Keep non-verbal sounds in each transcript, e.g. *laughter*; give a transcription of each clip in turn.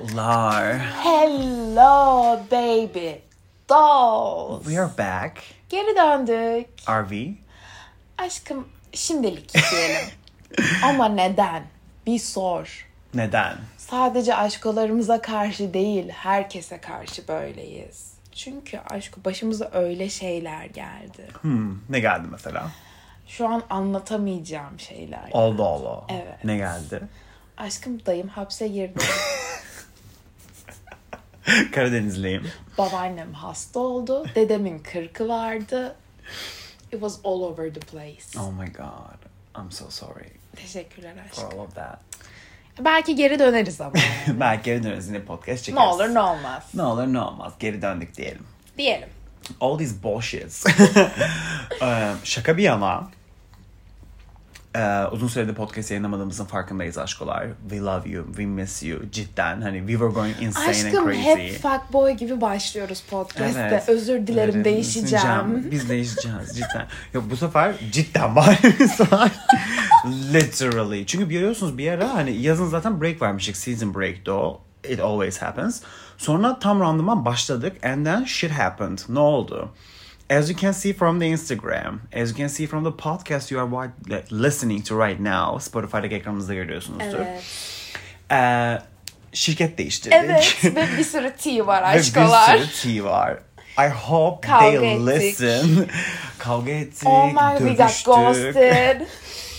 Hellolar. Hello baby dolls. We are back. Geri döndük. We? Aşkım şimdilik diyelim. *laughs* Ama neden? Bir sor. Neden? Sadece aşkolarımıza karşı değil, herkese karşı böyleyiz. Çünkü aşkı başımıza öyle şeyler geldi. Hmm, ne geldi mesela? Şu an anlatamayacağım şeyler. Allah Allah. Evet. Ne geldi? Aşkım dayım hapse girdi. *laughs* *laughs* Karadenizliyim. Babaannem hasta oldu. Dedemin kırkı vardı. It was all over the place. Oh my god. I'm so sorry Teşekkürler for aşkım. all of that. Belki geri döneriz ama. *laughs* Belki geri döneriz yine podcast çekeriz. ne olur ne olmaz. Ne olur ne olmaz. Geri döndük diyelim. Diyelim. All these bullshits. *laughs* Ee, Şaka bir yana. Ee, uzun süredir podcast yayınlamadığımızın farkındayız aşkolar. We love you, we miss you. Cidden hani we were going insane and Aşkım crazy. hep fuckboy gibi başlıyoruz podcast'te. Evet. Özür dilerim Evet, değişeceğim. *laughs* Biz değişeceğiz cidden. Yok bu sefer cidden bağırıyoruz var. *laughs* Literally. Çünkü biliyorsunuz bir ara hani yazın zaten break vermiştik. Season break'ti o. It always happens. Sonra tam randıman başladık. And then shit happened. Ne oldu? As you can see from the Instagram, as you can see from the podcast you are listening to right now, Spotify'daki ekranınızda görüyorsunuzdur. Evet. Ee, şirket değiştirdik. Evet *laughs* ve bir sürü T var Ve aşkolar. bir sürü T var. I hope Kavga they ettik. listen. *laughs* Kavga ettik, Oh my we got dövüştük. ghosted. *laughs*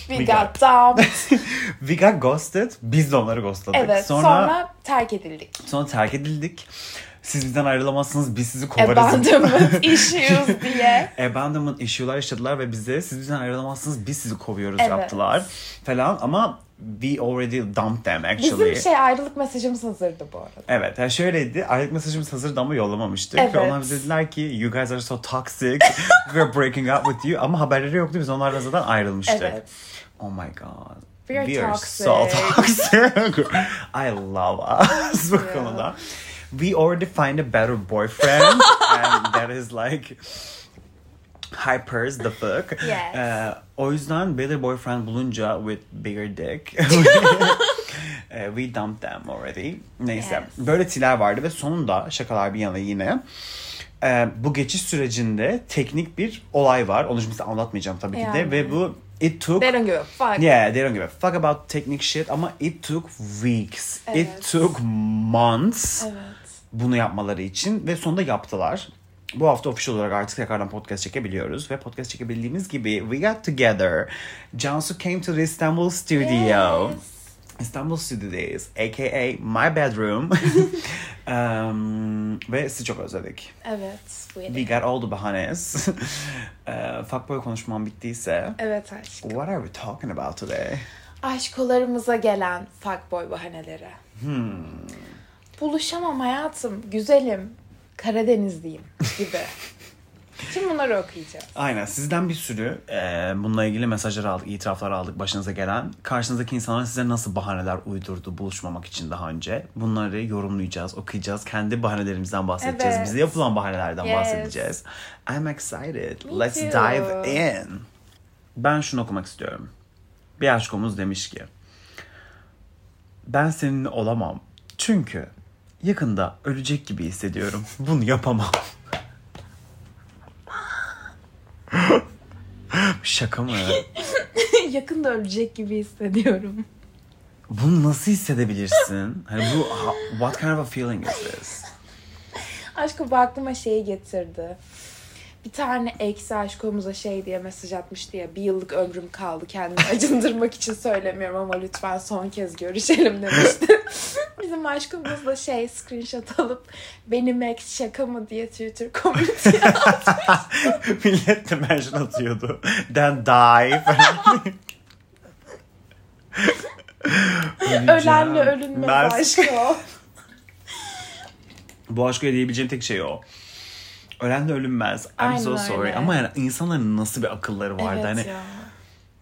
We, We got, got- dumped. We got ghosted. Biz de onları ghostladık. Evet sonra, sonra, sonra, terk edildik. terk edildik. Siz bizden ayrılamazsınız. Biz sizi kovarız. Abandonment *laughs* issues diye. Abandonment issue'lar yaşadılar ve bize siz bizden ayrılamazsınız. Biz sizi kovuyoruz Evet. yaptılar. Falan ama we already dumped them actually. Bizim şey ayrılık mesajımız hazırdı bu arada. Evet yani şöyleydi. Ayrılık mesajımız hazırdı ama yollamamıştık. Evet. Ve onlar bize dediler ki you guys are so toxic. *laughs* We are breaking up with you. Ama haberleri yoktu. Biz onlarla zaten ayrılmıştık. Evet. Oh my god. We are so toxic. *laughs* toxic. I love us bu Yeah. konuda. We already find a better boyfriend. *laughs* and that is like hypers the fuck. Yes. Ee, o yüzden better boyfriend bulunca with bigger dick. *laughs* eh, *laughs* we dumped them already. Neyse. Yes. Böyle tiler vardı ve sonunda şakalar bir yana yine. e, bu geçiş sürecinde teknik bir olay var. Onu şimdi anlatmayacağım tabii ki de. Yani. Ve bu it took They don't give a fuck. Yeah, they don't give a fuck about technical shit ama it took weeks. It Evet. took months Evet. Bunu yapmaları için ve sonunda yaptılar. Bu hafta official olarak artık tekrardan podcast çekebiliyoruz ve podcast çekebildiğimiz gibi we got together. Cansu came to the Istanbul studio. Yes. İstanbul Studios, aka my bedroom. *laughs* um, ve sizi çok özledik. Evet. bu We got all the bahanes. *laughs* uh, fuckboy konuşmam bittiyse. Evet aşk. What are we talking about today? Aşkolarımıza gelen fuckboy bahaneleri. Hmm. Buluşamam hayatım, güzelim, Karadenizliyim gibi. *laughs* Şimdi bunları okuyacağız. Aynen sizden bir sürü e, bununla ilgili mesajlar aldık, itiraflar aldık başınıza gelen. Karşınızdaki insanlar size nasıl bahaneler uydurdu buluşmamak için daha önce. Bunları yorumlayacağız, okuyacağız. Kendi bahanelerimizden bahsedeceğiz. Evet. Bize yapılan bahanelerden Yes. bahsedeceğiz. I'm excited. Me Let's too. dive in. Ben şunu okumak istiyorum. Bir aşkomuz demiş ki. Ben seninle olamam. Çünkü yakında ölecek gibi hissediyorum. Bunu yapamam. *laughs* Şaka mı? *laughs* Yakında ölecek gibi hissediyorum. Bunu nasıl hissedebilirsin? Hani bu ha- what kind of a feeling is this? Aşkım bu aklıma şeyi getirdi. Bir tane eksi aşkomuza şey diye mesaj atmıştı ya bir yıllık ömrüm kaldı kendimi acındırmak için söylemiyorum ama lütfen son kez görüşelim demişti. Bizim aşkımız da şey screenshot alıp benim ex şaka mı diye Twitter komüniteye *laughs* Millet de mention atıyordu. Then die falan. *laughs* ölenle ölünmez Mers- aşk o. *laughs* Bu aşkı diyebileceğim tek şey o. Ölen de ölünmez. I'm Aynen so sorry. öyle. Ama yani insanların nasıl bir akılları vardı. Evet hani ya.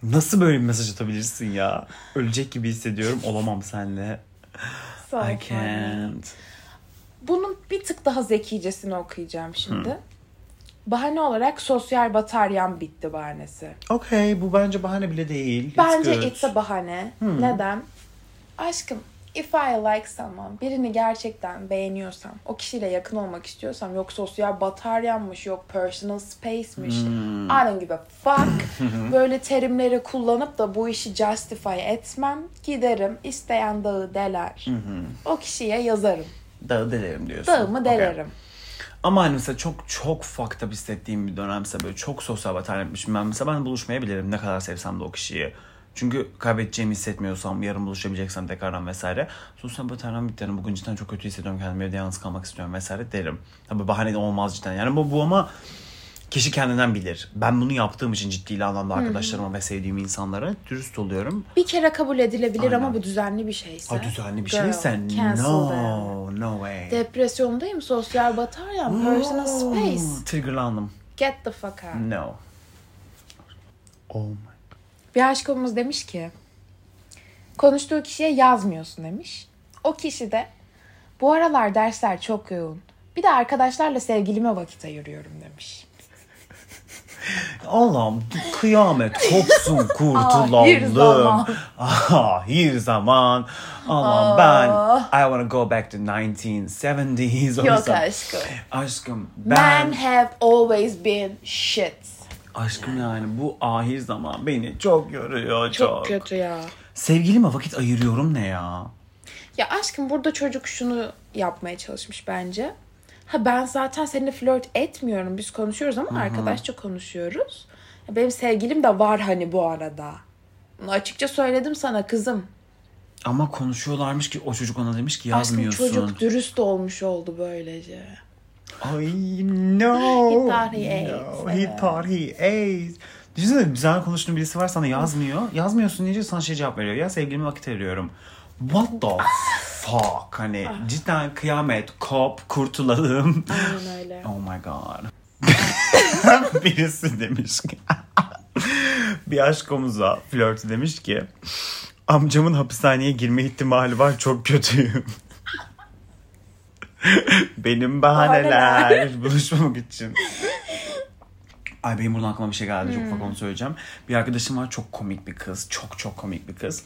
nasıl böyle bir mesaj atabilirsin ya? Ölecek gibi hissediyorum. Olamam seninle. So I can't. Bunun bir tık daha zekicesini okuyacağım şimdi. Bahane olarak sosyal bataryam bitti bahanesi. Okay, bu bence bahane bile değil. It's Bence good. it's a bahane. Neden? Aşkım If I like someone, birini gerçekten beğeniyorsam, o kişiyle yakın olmak istiyorsam, yok sosyal bataryanmış, yok personal space'miş, Hmm. I don't give a fuck. *laughs* Böyle terimleri kullanıp da bu işi justify etmem. Giderim, isteyen dağı deler. O kişiye yazarım. Dağı delerim diyorsun. Dağımı delerim. Ama hani mesela çok çok fucked up hissettiğim bir dönemse böyle çok sosyal batarya etmişim. Ben mesela ben buluşmayabilirim ne kadar sevsem de o kişiyi. Çünkü kaybedeceğimi hissetmiyorsam, yarın buluşabileceksem tekrardan vesaire. Sosyal bataryan bitti. Yani bugün cidden çok kötü hissediyorum kendimi evde yalnız kalmak istiyorum vesaire derim. Tabii bahane de olmaz cidden. Yani bu, bu ama kişi kendinden bilir. Ben bunu yaptığım için ciddi anlamda arkadaşlarıma ve sevdiğim insanlara dürüst oluyorum. Bir kere kabul edilebilir Aynen. ama bu düzenli bir şeyse. Ha düzenli bir Girl, şeyse no, them. no way. Depresyondayım, sosyal bataryan, personal space. Triggerlandım. Get the fuck out. No. Oh my. Bir aşkımız demiş ki konuştuğu kişiye yazmıyorsun demiş. O kişi de bu aralar dersler çok yoğun. Bir de arkadaşlarla sevgilime vakit ayırıyorum demiş. Allah'ım kıyamet kopsun *laughs* kurtulalım. Ahir zaman. Ahir zaman. Allah'ım ben I wanna go back to 1970s. or Yok aşkım. Aşkım Men ben have always been shit. Aşkım yani bu ahir zaman beni çok yoruyor çok. Çok kötü ya. Sevgilime vakit ayırıyorum ne ya? Ya aşkım burada çocuk şunu yapmaya çalışmış bence. Ha ben zaten seninle flört etmiyorum. Biz konuşuyoruz ama arkadaşça konuşuyoruz. Ya Benim sevgilim de var hani bu arada. Bunu açıkça söyledim sana kızım. Ama konuşuyorlarmış ki o çocuk ona demiş ki Aşkım yazmıyorsun. çocuk dürüst olmuş oldu böylece. Ay no. He thought he ate, No, he evet. thought he ate. Düşünsene güzel konuştuğun birisi var sana yazmıyor. Yazmıyorsun deyince sana şey cevap veriyor. Ya sevgilime vakit ayırıyorum. What the fuck? Hani Ah. cidden kıyamet, kop, kurtulalım. Aynen öyle. *laughs* Oh my god. *laughs* Birisi demiş ki. *laughs* bir aşk omuza flörtü demiş ki. Amcamın hapishaneye girme ihtimali var çok kötüyüm. *laughs* Benim bahaneler *laughs* buluşmamak için. Ay benim buradan aklıma bir şey geldi. Çok ufak onu söyleyeceğim. Bir arkadaşım var çok komik bir kız. Çok çok komik bir kız.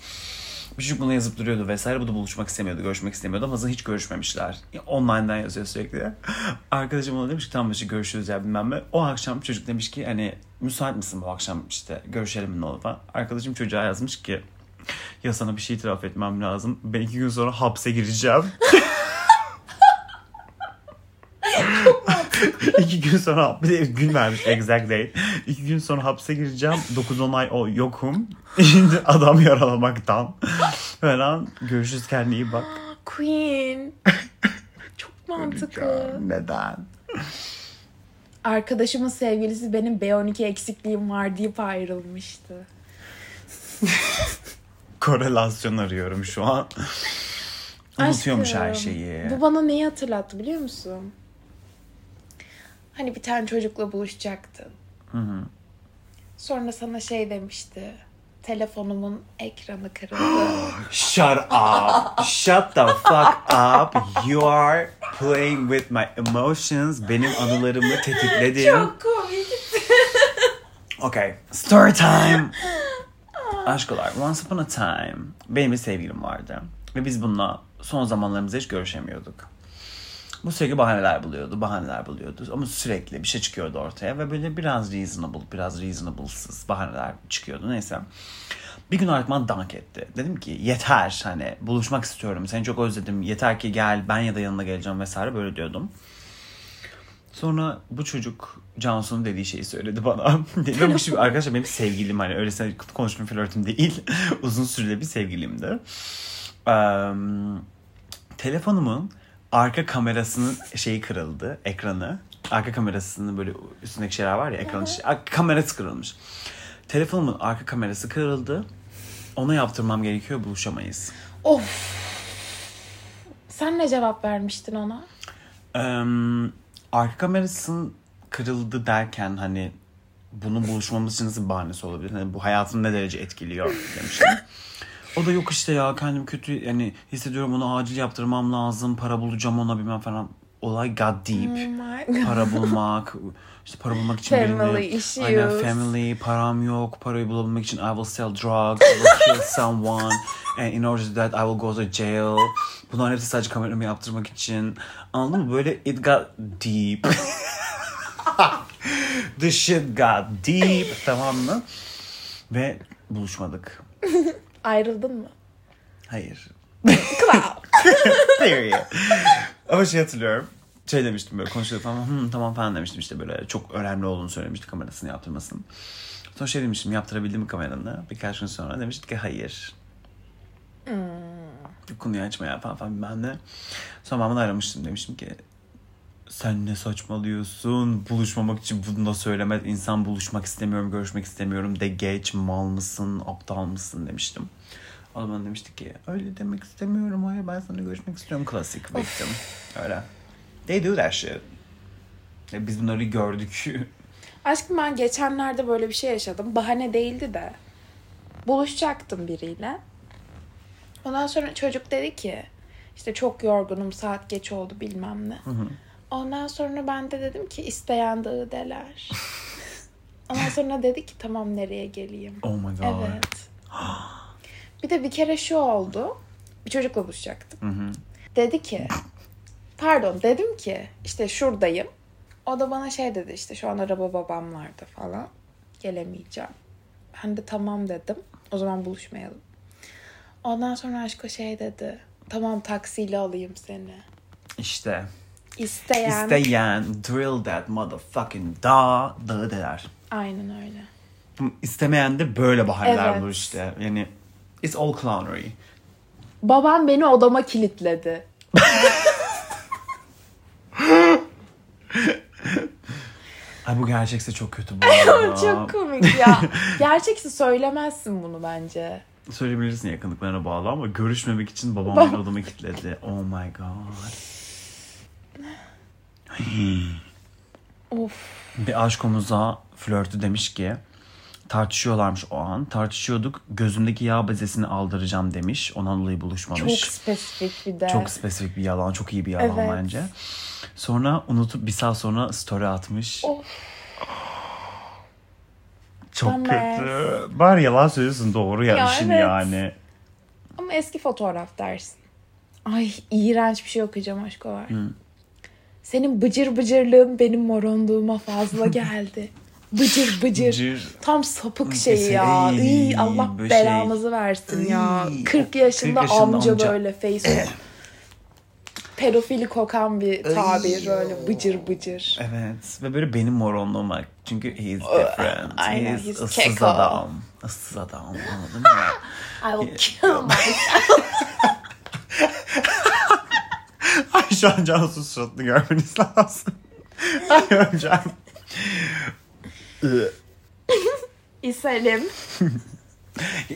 Bir çocuk buna yazıp duruyordu vesaire. Bu da buluşmak istemiyordu, görüşmek istemiyordu ama hiç görüşmemişler. Online'dan yazıyor sürekli. *laughs* Arkadaşım ona demiş ki tamam işte görüşürüz ya bilmem ne. O akşam çocuk demiş ki hani müsait misin bu akşam işte görüşelim mi ne olur falan. Arkadaşım çocuğa yazmış ki ya sana bir şey itiraf etmem lazım. Ben iki gün sonra hapse gireceğim. İki gün sonra bir de gün vermiş exact date. İki gün sonra hapse gireceğim. 9-10 ay o yokum. Şimdi *laughs* adam yaralamaktan. Falan görüşürüz kendine iyi bak. Queen. Çok mantıklı. Neden? Arkadaşımın sevgilisi benim B12 eksikliğim var deyip ayrılmıştı. *laughs* Korelasyon arıyorum şu an. Unutuyormuş her Aşkım, şeyi. Bu bana neyi hatırlattı biliyor musun? Hani bir tane çocukla buluşacaktın. Sonra sana şey demişti. Telefonumun ekranı kırıldı. *gasps* Shut up. Shut the fuck up. You are playing with my emotions. Benim anılarımı tetikledin. Çok komik. *laughs* Okay. Story time. Aşkolar. Once upon a time. Benim bir sevgilim vardı. Ve biz bununla son zamanlarımızda hiç görüşemiyorduk. Bu sürekli bahaneler buluyordu, bahaneler buluyordu. Ama sürekli bir şey çıkıyordu ortaya ve böyle biraz reasonable, biraz reasonable'sız bahaneler çıkıyordu. Neyse. Bir gün bana dank etti. Dedim ki yeter hani buluşmak istiyorum. Seni çok özledim. Yeter ki gel ben ya da yanına geleceğim vesaire böyle diyordum. Sonra bu çocuk Cansu'nun dediği şeyi söyledi bana. *laughs* Ve bu şimdi arkadaşlar benim sevgilim hani öylesine konuşma flörtüm değil. *laughs* Uzun süreli bir sevgilimdi. Eee, telefonumun arka kamerasının şeyi kırıldı. Ekranı. Arka kamerasının böyle üstündeki şeyler var ya ekranın şey- kamerası kırılmış. Telefonumun arka kamerası kırıldı. Ona yaptırmam gerekiyor buluşamayız. Of. Sen ne cevap vermiştin ona? Eee, arka kamerasının kırıldı derken hani bunun buluşmamız için nasıl bahanesi olabilir? Hani bu hayatını ne derece etkiliyor demiştim. *laughs* O da yok işte ya kendim kötü yani hissediyorum onu acil yaptırmam lazım para bulacağım ona bilmem falan. olay got deep. Oh God. para bulmak, işte para bulmak için Family birini, issues. aynen family, param yok, parayı bulabilmek için I will sell drugs, I will kill someone, *laughs* and in order to that I will go to jail. Bunların hepsi sadece kameramı yaptırmak için. Anladın mı? Böyle it got deep. *laughs* The shit got deep. Tamam mı? Ve buluşmadık. *laughs* Ayrıldın mı? Hayır. Period. *laughs* Ama şey hatırlıyorum. Şey demiştim böyle konuşuyorduk falan. Hı, tamam falan demiştim işte böyle çok önemli olduğunu söylemişti kamerasını yaptırmasını. Sonra şey demiştim yaptırabildim mi kameranı? Birkaç gün sonra demişti ki hayır. Konuyu açma ya falan falan bilmem ne. Sonra ben bunu aramıştım demiştim ki sen ne saçmalıyorsun? Buluşmamak için bunu da söylemez. İnsan buluşmak istemiyorum, görüşmek istemiyorum de geç, mal mısın, aptal mısın demiştim. O da bana demişti ki öyle demek istemiyorum. Hayır ben sana görüşmek istiyorum. Klasik victim. Öyle. They do that shit. E, Biz bunları gördük. *laughs* Aşkım ben geçenlerde böyle bir şey yaşadım. Bahane değildi de. Buluşacaktım biriyle. Ondan sonra çocuk dedi ki işte çok yorgunum saat geç oldu bilmem ne. Ondan sonra ben de dedim ki isteyen dağı deler. *laughs* Ondan sonra dedi ki tamam nereye geleyim. Oh my god. Evet. Bir de bir kere şu oldu. Bir çocukla buluşacaktım. Hı hı. Dedi ki pardon dedim ki işte şuradayım. O da bana şey dedi işte şu an araba babamlarda falan. Gelemeyeceğim. Ben de tamam dedim. O zaman buluşmayalım. Ondan sonra aşko şey dedi. Tamam taksiyle alayım seni. İşte. İsteyen. İsteyen drill that motherfucking da dağı deler. Aynen öyle. İstemeyen de böyle bahaneler Evet. bulur işte. Yani it's all clownery. Babam beni odama kilitledi. *laughs* Ay bu gerçekse çok kötü bu. *laughs* Çok komik ya. *laughs* Gerçekse söylemezsin bunu bence. Söyleyebilirsin yakınlıklarına bağlı ama görüşmemek için babam beni odama kilitledi. Oh my god. Of. Bir aşkomuza flörtü demiş ki tartışıyorlarmış o an. Tartışıyorduk. Gözümdeki yağ bezesini aldıracağım demiş. Ondan dolayı Çok buluşmamış. spesifik bir de. Çok spesifik bir yalan. Çok iyi bir yalan Evet. bence. Sonra unutup bir saat sonra story atmış. Of. Çok Dumbass. kötü. Bari yalan söylüyorsun doğru ya, Ya işin evet. yani. Ama eski fotoğraf dersin. Ay iğrenç bir şey okuyacağım aşk var. Senin bıcır bıcırlığın benim moronluğuma fazla *laughs* geldi. Bıcır bıcır. Bıcır. Tam sapık şey ya. ay, İy, Allah şey. belanızı versin ya. Ay, 40 yaşında, 40 yaşında amca, amca. böyle face pedofili kokan bir tabir böyle bıcır bıcır. Evet ve böyle benim moronluğuma. Çünkü he is different. aynen, he is ıssız adam. Issız adam anladın mı? *laughs* I will kill myself. *laughs* *laughs* Ay şu an Cansu'nun suratını görmeniz lazım. Ay öleceğim. Iı. İselim.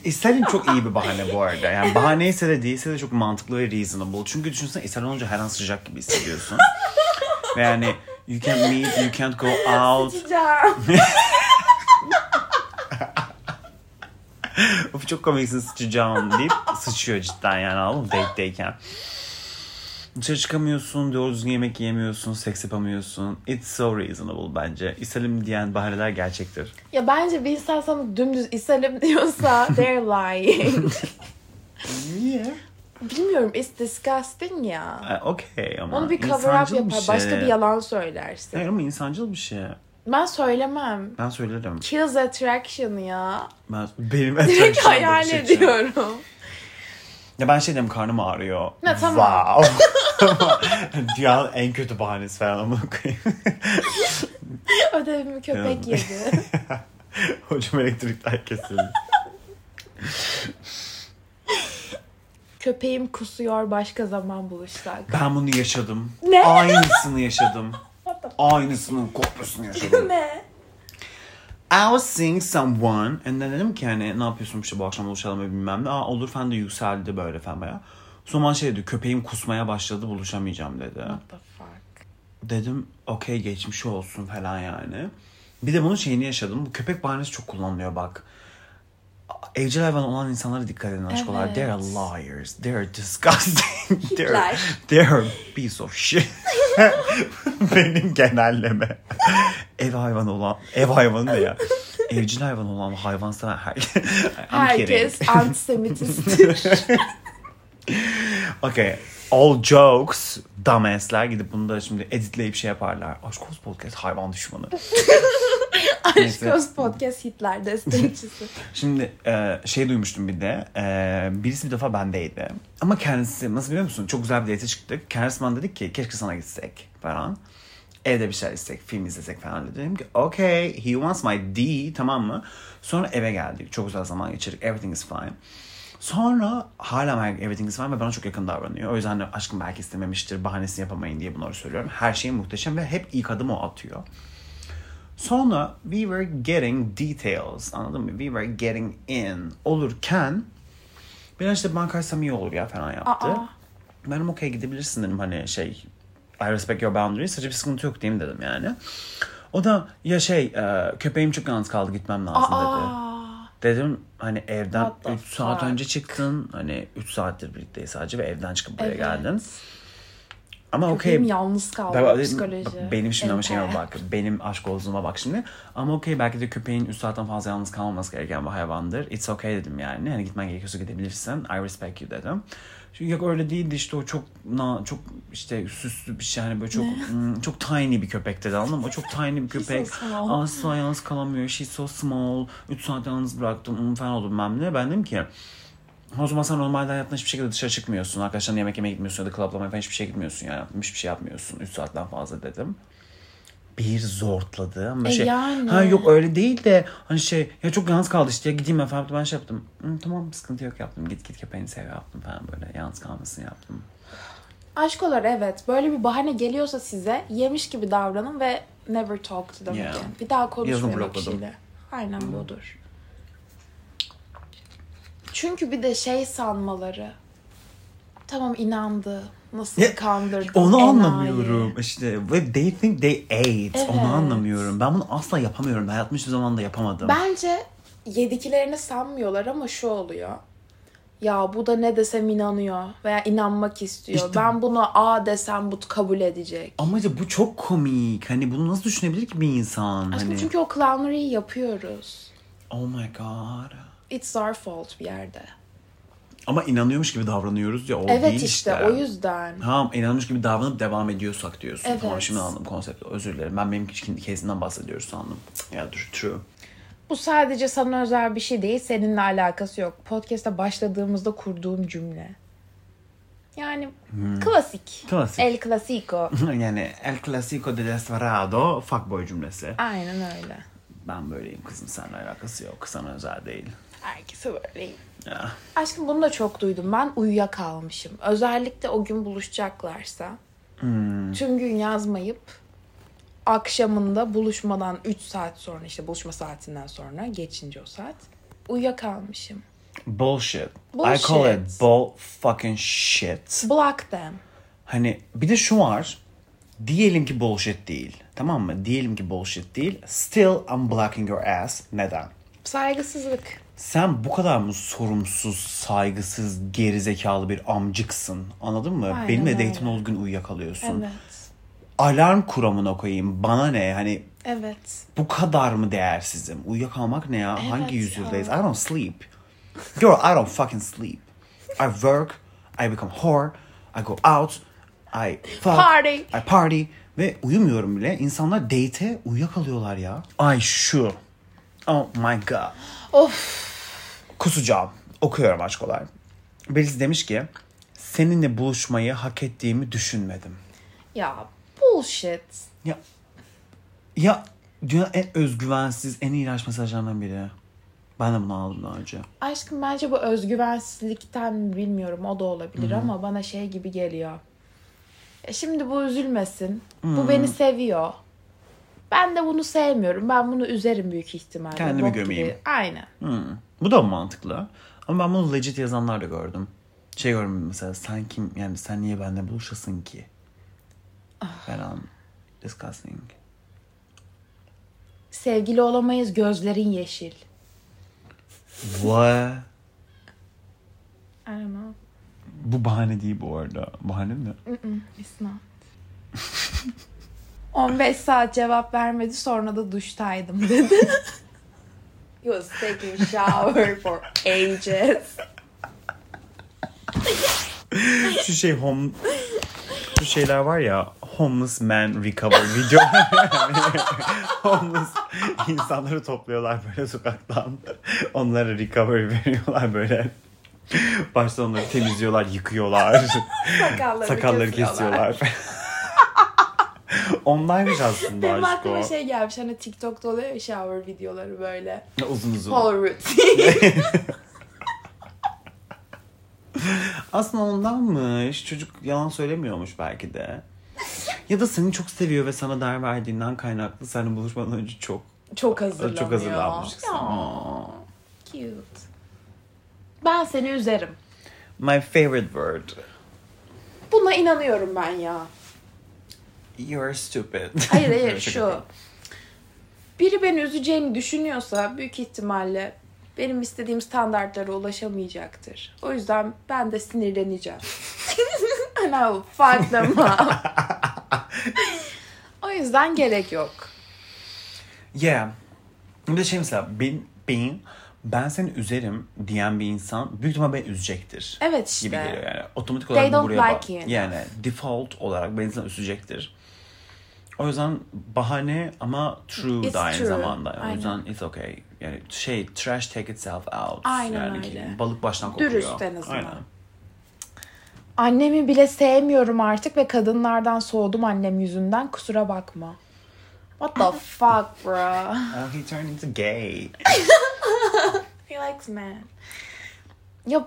İshal'in çok iyi bir bahane bu arada. Yani bahaneyse de değilse de çok mantıklı ve reasonable. Çünkü düşünsene ishal olunca her an sıcak gibi hissediyorsun. ve yani you can't meet, you can't go out. Of çok komiksin sıçacağım deyip sıçıyor cidden yani anladın mı? Date'deyken. Dışarı çıkamıyorsun, doğru düzgün yemek yiyemiyorsun, seks yapamıyorsun. It's so reasonable bence. İshalim diyen bahaneler gerçektir. Ya bence bir insan sana dümdüz iselim diyorsa *laughs* they're lying. Niye? Bilmiyorum it's disgusting ya. Okey ama Onu bir cover up yapar. Başka şey. bir yalan söylersin. Hayır ama insancıl bir şey. Ben söylemem. Ben söylerim. Kills attraction ya. Ben, benim Direkt attraction'da hayal bir ediyorum. Ya ben şey dedim karnım ağrıyor. Ne, tamam. Wow. *laughs* Dünyanın en kötü bahanesi falan ama koyayım. *laughs* Ödevimi köpek yedi. *laughs* Hocam elektrikler kesildi. Köpeğim kusuyor başka zaman buluşsak. Ben bunu yaşadım. Ne? Aynısını yaşadım. Aynısının kopyasını yaşadım. ne? I was seeing someone and then dedim ki hani ne yapıyorsun işte bu akşam buluşalım ve bilmem ne. Aa olur falan da yükseldi böyle falan baya. Bana şey dedi köpeğim kusmaya başladı buluşamayacağım dedi. What the fuck? Dedim okey geçmiş olsun falan yani. Bir de bunun şeyini yaşadım. Bu köpek bahanesi çok kullanılıyor bak. Evcil hayvan olan insanlara dikkat edin aşkolar. Evet. They're liars. They're disgusting. *laughs* they're, Hitler. they're a piece of shit. *laughs* Benim genelleme. Ev hayvanı olan, ev hayvanı ne ya? Evcil hayvan olan hayvan seven her... *laughs* Kidding. Herkes antisemitisttir. Okay. All jokes, dumbassler gidip bunu da şimdi editleyip şey yaparlar. Aşk olsun podcast hayvan düşmanı. *laughs* Aşk olsun podcast Hitler destekçisi. *laughs* Şimdi e, şey duymuştum bir de. E, birisi bir defa bendeydi. Ama kendisi nasıl biliyor musun? Çok güzel bir date çıktık. Kendisi bana dedik ki keşke sana gitsek falan. Evde bir şeyler izlesek, film izlesek falan dedim ki okay, he wants my D tamam mı? Sonra eve geldik. Çok güzel zaman geçirdik. Everything is fine. Sonra hala everything is fine ve bana çok yakın davranıyor. O yüzden hani aşkım belki istememiştir, bahanesini yapamayın diye bunları söylüyorum. Her şey muhteşem ve hep ilk adım o atıyor. Sonra we were getting details anladın mı? We were getting in olurken biraz işte bankaj samimi olur ya falan yaptı. Aa. Benim okey gidebilirsin dedim hani şey I respect your boundaries. Sadece bir sıkıntı yok mi dedim yani. O da ya şey köpeğim çok yalnız kaldı gitmem lazım dedi. Aa. Dedim hani evden What the 3 saat önce çıktın. Hani 3 saattir birlikteyiz sadece ve evden çıkıp buraya Evet. geldin. Ama okey. Köpeğim yalnız kaldı Bak- psikoloji. bak, Benim şimdi ama şeyime bak. *laughs* Benim aşk olduğuma bak şimdi. Ama okey belki de köpeğin 3 saatten fazla yalnız kalmaması gereken bir hayvandır. It's okay dedim yani. Hani gitmen gerekiyorsa gidebilirsin. I respect you dedim. Çünkü yok öyle değildi işte o çok na, çok işte süslü bir şey hani böyle çok hmm, çok tiny bir köpek dedi anladın mı? O çok tiny bir köpek. small. Asla yalnız kalamıyor. She's so small. 3 saat yalnız bıraktım hmm, falan oldu bilmem ne. Ben dedim ki o zaman sen normalde hayatında hiçbir şekilde dışarı çıkmıyorsun. Arkadaşlarına yemek yemeye gitmiyorsun ya da clublamaya falan hiçbir şey gitmiyorsun yani. Hiçbir şey yapmıyorsun. 3 saatten fazla dedim. Bir zortladı ama E şey yani. ha yok öyle değil de hani şey ya çok yalnız kaldı işte ya gideyim falan ben şey yaptım. Hı, tamam sıkıntı yok yaptım git git köpeğini sev yaptım falan böyle yalnız kalmasını yaptım. Aşk olur evet. Böyle bir bahane geliyorsa size yemiş gibi davranın ve never talk to them Yeah. again. Bir daha konuşmayın o kişiyle. Aynen budur. Çünkü bir de şey sanmaları. Tamam inandı. Nasıl Ya, kandırdı. Onu enayi. anlamıyorum işte ve they think they ate Evet. onu anlamıyorum. Ben bunu asla yapamıyorum. Hayatımda hiçbir zaman da yapamadım. Bence yediklerini sanmıyorlar ama şu oluyor. Ya bu da ne desem inanıyor veya inanmak istiyor. İşte- Ben bunu A desem bu kabul edecek. Ama işte bu çok komik. Hani bunu nasıl düşünebilir ki bir insan? Aşkım hani çünkü o clownery'i yapıyoruz. oh my god. It's our fault bir yerde. Ama inanıyormuş gibi davranıyoruz ya o evet değil işte, işte. o yüzden. Tamam inanmış gibi davranıp devam ediyorsak diyorsun. Evet. Tamam şimdi anladım konsepti. Özür dilerim. Ben benim kesimden bahsediyoruz sandım. Ya dur true. Bu sadece sana özel bir şey değil. Seninle alakası yok. Podcast'a başladığımızda kurduğum cümle. Yani klasik. Hmm. Klasik. El clasico. *laughs* yani El Clasico de Desperado fuckboy cümlesi. Aynen öyle. Ben böyleyim kızım seninle alakası yok. Sana özel değil. Herkese böyle. Ya. Aşkım bunu da çok duydum. Ben uyuyakalmışım. Özellikle o gün buluşacaklarsa. Hmm. Tüm gün yazmayıp akşamında buluşmadan 3 saat sonra işte buluşma saatinden sonra geçince o saat uyuyakalmışım. Bullshit. I Bullshit. call it bull fucking shit. Block them. Hani bir de şu var. Diyelim ki bullshit değil. Tamam mı? Diyelim ki bullshit değil. Still I'm blocking your ass. Neden? Saygısızlık. Sen bu kadar mı sorumsuz, saygısız, gerizekalı bir amcıksın? Anladın mı? Aynen Benimle öyle. date'in olduğu gün uyuyakalıyorsun. Evet. Alarm kuramına koyayım. Bana ne? Hani Evet. bu kadar mı değersizim? Uyuyakalmak ne ya? Evet Hangi ya. yüzyıldayız? I don't sleep. Girl, I don't fucking sleep. I work, I become whore, I go out, I fuck, Party. I party ve uyumuyorum bile. İnsanlar date'e uyuyakalıyorlar ya. Ay şu. Oh my god. Of. Kusacağım. Okuyorum aşkolar. Birisi demiş ki seninle buluşmayı hak ettiğimi düşünmedim. Ya bullshit. Ya ya dünyanın en özgüvensiz, en iğrenç mesajlarından biri. Ben de bunu aldım daha önce. Aşkım bence bu özgüvensizlikten mi bilmiyorum o da olabilir ama bana şey gibi geliyor. E şimdi bu üzülmesin. Bu beni seviyor. Ben de bunu sevmiyorum. Ben bunu üzerim büyük ihtimalle. Kendimi Bok gibi. gömeyim. Aynen. Hmm. Bu da mantıklı. Ama ben bunu legit yazanlar da gördüm. Şey gördüm mesela sen kim yani sen niye benimle buluşasın ki? Falan. Disgusting. Sevgili olamayız gözlerin yeşil. What? I don't know. Bu bahane değil bu arada. Bahane mi? Mm-mm, it's not. *laughs* 15 saat cevap vermedi sonra da duştaydım dedi. *laughs* He was taking shower for ages. Şu şey home şu şeyler var ya homeless man recover video. *laughs* homeless insanları topluyorlar böyle sokaktan. Onlara recovery veriyorlar böyle. Başta onları temizliyorlar, yıkıyorlar. Sakallarını Sakalları kesiyorlar. kesiyorlar. *laughs* Onlaymış aslında Benim aşk aklıma o. şey gelmiş hani TikTok'ta oluyor ya shower videoları böyle. Uzun uzun. Routine. *laughs* Aslında ondanmış. Çocuk yalan söylemiyormuş belki de. Ya da seni çok seviyor ve sana değer verdiğinden kaynaklı seninle buluşmadan önce çok Çok hazırlanıyor. çok Aa. Cute. Ben seni üzerim. My favorite word. Buna inanıyorum ben ya. You're stupid. *laughs* Hayır hayır şu. Biri beni üzeceğini düşünüyorsa büyük ihtimalle benim istediğim standartlara ulaşamayacaktır. O yüzden ben de sinirleneceğim. And I will fuck them up. o yüzden gerek yok. Yeah. Bir de şey mesela ben, ben, ben seni üzerim diyen bir insan büyük ihtimal beni üzecektir. Evet işte. Gibi geliyor yani. Otomatik They olarak bu don't buraya like bak. Yani default olarak beni sana üzecektir. O yüzden bahane ama true It's da aynı true. zamanda. O Aynen. yüzden it's okay. Yani şey trash take itself out. Aynen yani öyle. Balık baştan kokuyor. Dürüst en azından. Aynen. Annemi bile sevmiyorum artık ve kadınlardan soğudum annem yüzünden. Kusura bakma. What the *laughs* fuck bro? Oh, he turned into gay. *laughs* He likes men. Ya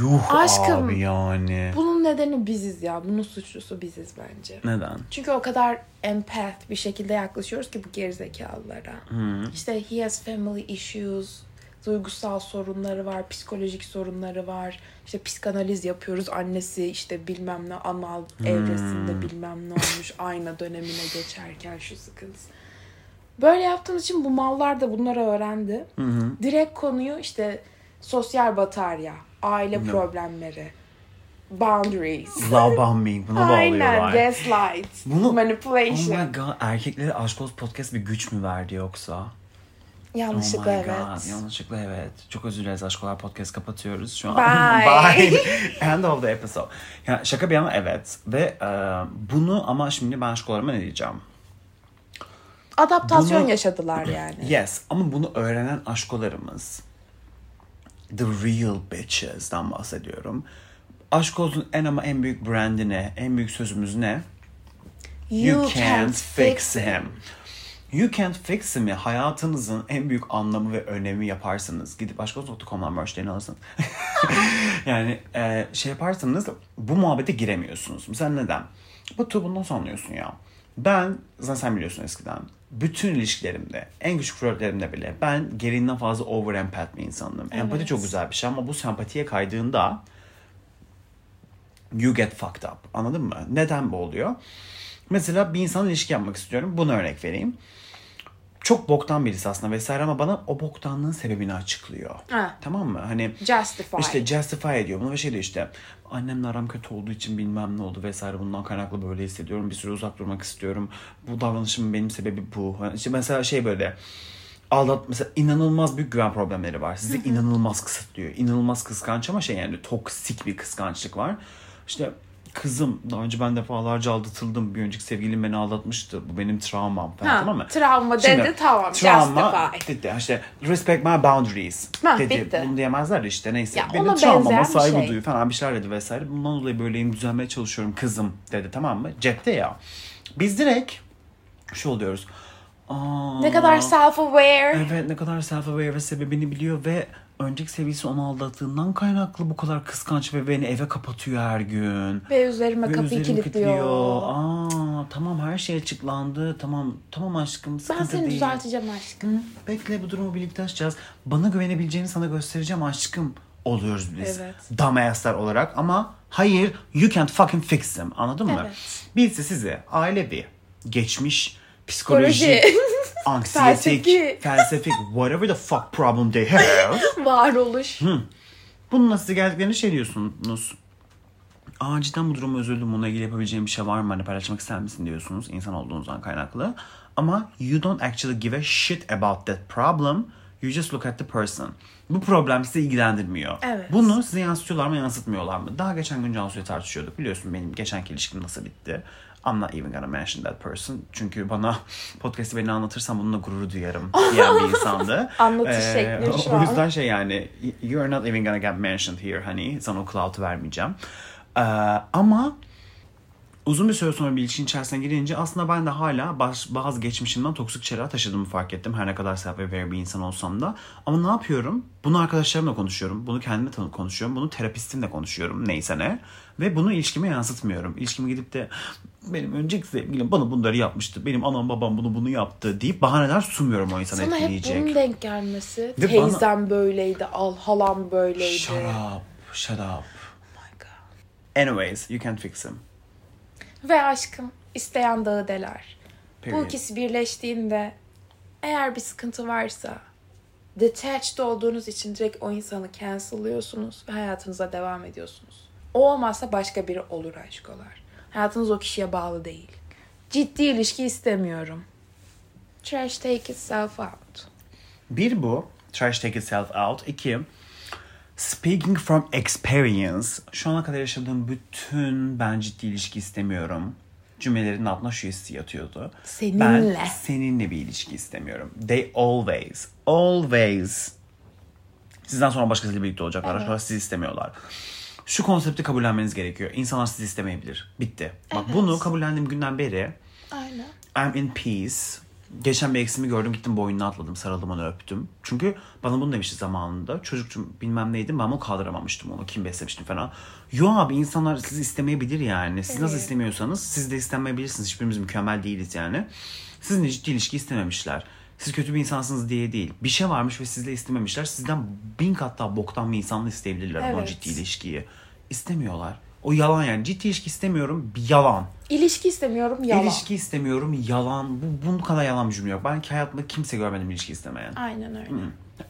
Yuh Aşkım, abi yani. bunun nedeni biziz ya. Bunun suçlusu biziz bence. Neden? Çünkü o kadar empath bir şekilde yaklaşıyoruz ki bu gerizekalılara. İşte he has family issues, duygusal sorunları var, psikolojik sorunları var. İşte psikanaliz yapıyoruz. Annesi işte bilmem ne anal evresinde bilmem ne olmuş. Ayna dönemine geçerken şu sıkıntısı. Böyle yaptığımız için bu mallar da bunları öğrendi. Direkt konuyu işte sosyal batarya, aile problemleri, boundaries. *laughs* Love bombing. Buna Aynen, bağlıyorlar. gaslight, Bunu- Oh manipulation. my god. Erkeklere Aşk Olsun Podcast bir güç mü verdi yoksa? Yanlışlıkla oh evet. god. Yanlışlıkla evet. Çok özür dileriz Aşk Olsun Podcast kapatıyoruz şu an. Bye. *laughs* Bye. End of the episode. Yani şaka bir yana evet. Ve e, bunu ama şimdi ben aşkolarıma ne diyeceğim? Adaptasyon Bunu- yaşadılar yani. Yes ama bunu öğrenen aşkolarımız the real bitches'dan bahsediyorum. Aşk olsun en ama en büyük brandi ne? En büyük sözümüz ne? You, can't, fix him. You can't fix him'i hayatınızın en büyük anlamı ve önemi yaparsanız gidip aşkolsun.com'dan merchlerini alırsınız. *laughs* yani e, şey yaparsanız bu muhabbete giremiyorsunuz. Mesela neden? Bu bunu nasıl anlıyorsun ya? Ben, zaten sen biliyorsun eskiden. Bütün ilişkilerimde, en küçük flörtlerimde bile ben gereğinden fazla over empath bir insandım. Empati Evet. çok güzel bir şey ama bu sempatiye kaydığında you get fucked up. Anladın mı? Neden bu oluyor? Mesela bir insanla ilişki yapmak istiyorum. Bunu örnek vereyim. Çok boktan birisi aslında vesaire ama bana o boktanlığın sebebini açıklıyor. Ha. Tamam mı? Hani Justify. işte justify ediyor bunu ve şey diyor işte annemle aram kötü olduğu için bilmem ne oldu vesaire bundan kaynaklı böyle hissediyorum. Bir süre uzak durmak istiyorum. Bu davranışımın benim sebebi bu. Yani işte mesela şey böyle aldat mesela inanılmaz büyük güven problemleri var. Sizi inanılmaz kısıtlıyor. İnanılmaz kıskanç ama şey yani toksik bir kıskançlık var. İşte kızım daha önce ben defalarca aldatıldım. Bir önceki sevgilim beni aldatmıştı. Bu benim travmam falan Ha, tamam mı? travma Şimdi, dedi, tamam, Travma dedi işte respect my boundaries Ha, dedi. bitti. Bunu diyemezler de işte neyse. Ya Benim travmama saygı şey. duyu falan bir şeyler dedi vesaire. Bundan dolayı böyleyim düzelmeye çalışıyorum kızım dedi tamam mı? Cepte ya. Biz direkt şu oluyoruz. Aa, ne kadar self-aware. Evet ne kadar self-aware ve sebebini biliyor ve önceki sevgilisi onu aldattığından kaynaklı bu kadar kıskanç ve beni eve kapatıyor her gün. Ve üzerime Ve kapıyı üzerimi kilitliyor. Aa tamam her şey açıklandı. Tamam tamam aşkım Ben sıkıntı seni değil. düzelteceğim aşkım. Hı, Bekle bu durumu birlikte aşacağız. Bana güvenebileceğini sana göstereceğim aşkım oluyoruz biz. Evet. Dumbasslar olarak ama hayır you can't fucking fix them anladın mı? Evet. Biz de size ailevi, geçmiş, psikoloji, Psikoloji. Anksiyetik, Felsefi. felsefik, whatever the fuck problem they have. *laughs* Varoluş. Bununla size geldiklerini şey diyorsunuz. Aa cidden bu duruma üzüldüm. Bununla ilgili yapabileceğim bir şey var mı? Hani paylaşmak ister misin diyorsunuz. insan olduğunuzdan kaynaklı. Ama you don't actually give a shit about that problem. You just look at the person. Bu problem sizi ilgilendirmiyor. Evet. Bunu size yansıtıyorlar mı yansıtmıyorlar mı? Daha geçen gün Cansu'ya tartışıyorduk. Biliyorsun benim geçenki ilişkim nasıl bitti. I'm not even gonna mention that person. Çünkü bana *laughs* podcast'i beni anlatırsam bununla gurur duyarım *laughs* diyen bir insandı. Anlatış Ee, şekli şu O an. yüzden şey yani you are not even gonna get mentioned here honey. Sana o cloud'u vermeyeceğim. Ee, ama uzun bir süre sonra bir ilişkin içerisine girince aslında ben de hala baş- bazı geçmişimden toksik şeyler taşıdığımı fark ettim. Her ne kadar self-aware bir insan olsam da. Ama ne yapıyorum? Bunu arkadaşlarımla konuşuyorum. Bunu kendimle tanı- konuşuyorum. Bunu terapistimle konuşuyorum. Neyse ne. Ve bunu ilişkime yansıtmıyorum. İlişkime gidip de benim önceki sevgilim bana bunları yapmıştı. Benim anam babam bunu bunu yaptı deyip bahaneler sunmuyorum o insana Sana hep etkileyecek. bunun denk gelmesi. Ve Teyzem böyleydi, al halam böyleydi. Shut up. Shut up. Oh my God. Anyways, you can't fix him. Ve aşkım isteyen dağı deler. Bu Period. ikisi birleştiğinde eğer bir sıkıntı varsa detached olduğunuz için direkt o insanı cancel'lıyorsunuz ve hayatınıza devam ediyorsunuz. O olmazsa başka biri olur aşkolar. Hayatınız o kişiye bağlı değil. Ciddi ilişki istemiyorum. Trash take itself out. Bir bu. Trash take itself out. İki. Speaking from experience. Şu ana kadar yaşadığım bütün ben ciddi ilişki istemiyorum. Cümlelerin altına şu hissi yatıyordu. Seninle. Ben seninle bir ilişki istemiyorum. They always, always sizden sonra başkasıyla birlikte olacaklar. Sonra sizi istemiyorlar. Şu konsepti kabullenmeniz gerekiyor. İnsanlar sizi istemeyebilir. Bitti. Bak Evet. bunu kabullendiğim günden beri Aynen. I'm in peace. Geçen bir eksimi gördüm gittim boynuna atladım sarıldım onu öptüm. Çünkü bana bunu demişti zamanında. Çocukçum bilmem neydim ben onu kaldıramamıştım onu kim beslemiştim falan. Yo abi insanlar sizi istemeyebilir yani. Siz nasıl Evet. istemiyorsanız siz de istenmeyebilirsiniz. Hiçbirimiz mükemmel değiliz yani. Sizinle ciddi ilişki istememişler. Siz kötü bir insansınız diye değil. Bir şey varmış ve sizle istememişler. Sizden bin kat daha boktan bir insanla isteyebilirler ama o Evet. ciddi ilişkiyi. İstemiyorlar. O yalan yani. Ciddi ilişki istemiyorum. Bir yalan. İlişki istemiyorum yalan. İlişki istemiyorum yalan. Bu, bunun kadar yalan bir cümle yok. Ben hayatımda kimse görmedim ilişki istemeyen. Aynen öyle.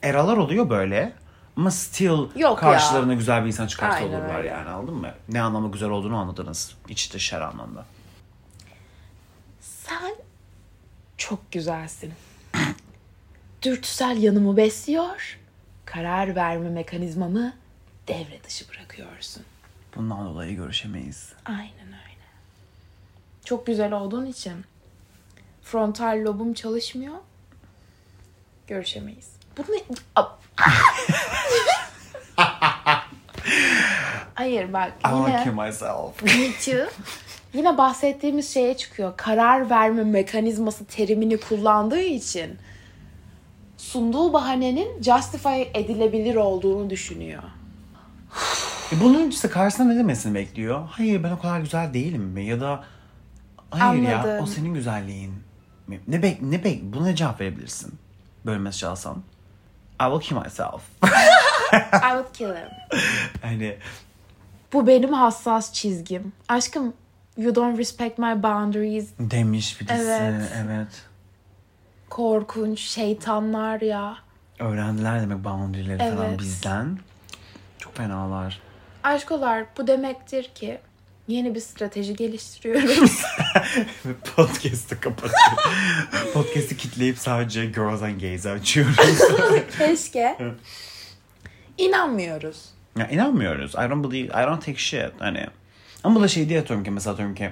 Eralar oluyor böyle. Ama still Yok ya. karşılarına güzel bir insan çıkarsa Aynen olurlar öyle. yani anladın mı? Ne anlamda güzel olduğunu anladınız. İç dışarı anlamda. Sen çok güzelsin. *clears throat* Dürtüsel yanımı besliyor. Karar verme mekanizmamı devre dışı bırakıyorsun. Bundan dolayı görüşemeyiz. Aynen öyle. Çok güzel olduğun için frontal lobum çalışmıyor. Görüşemeyiz. Bu ne? *laughs* Hayır bak I yine kill myself. Me too. Yine bahsettiğimiz şeye çıkıyor. Karar verme mekanizması terimini kullandığı için sunduğu bahanenin justify edilebilir olduğunu düşünüyor. E bunun işte karşısında ne demesini bekliyor? Hayır ben o kadar güzel değilim mi? Ya da hayır ya Anladım. o senin güzelliğin mi? Ne bek ne bek buna ne cevap verebilirsin? Böyle mesaj alsam. I will kill myself. *laughs* *laughs* I would kill him. hani Bu benim hassas çizgim. Aşkım you don't respect my boundaries. demiş birisi. Evet. evet. Korkunç şeytanlar ya. Öğrendiler demek boundary'leri falan Evet. bizden. Çok fenalar. Aşkolar bu demektir ki yeni bir strateji geliştiriyoruz. *laughs* Podcast'ı kapatıyor. *laughs* Podcast'ı kitleyip sadece girls and gays açıyoruz. *laughs* Keşke. İnanmıyoruz. ya inanmıyoruz. I don't believe, I don't take shit. Hani. Ama bu da şey diye atıyorum ki mesela atıyorum ki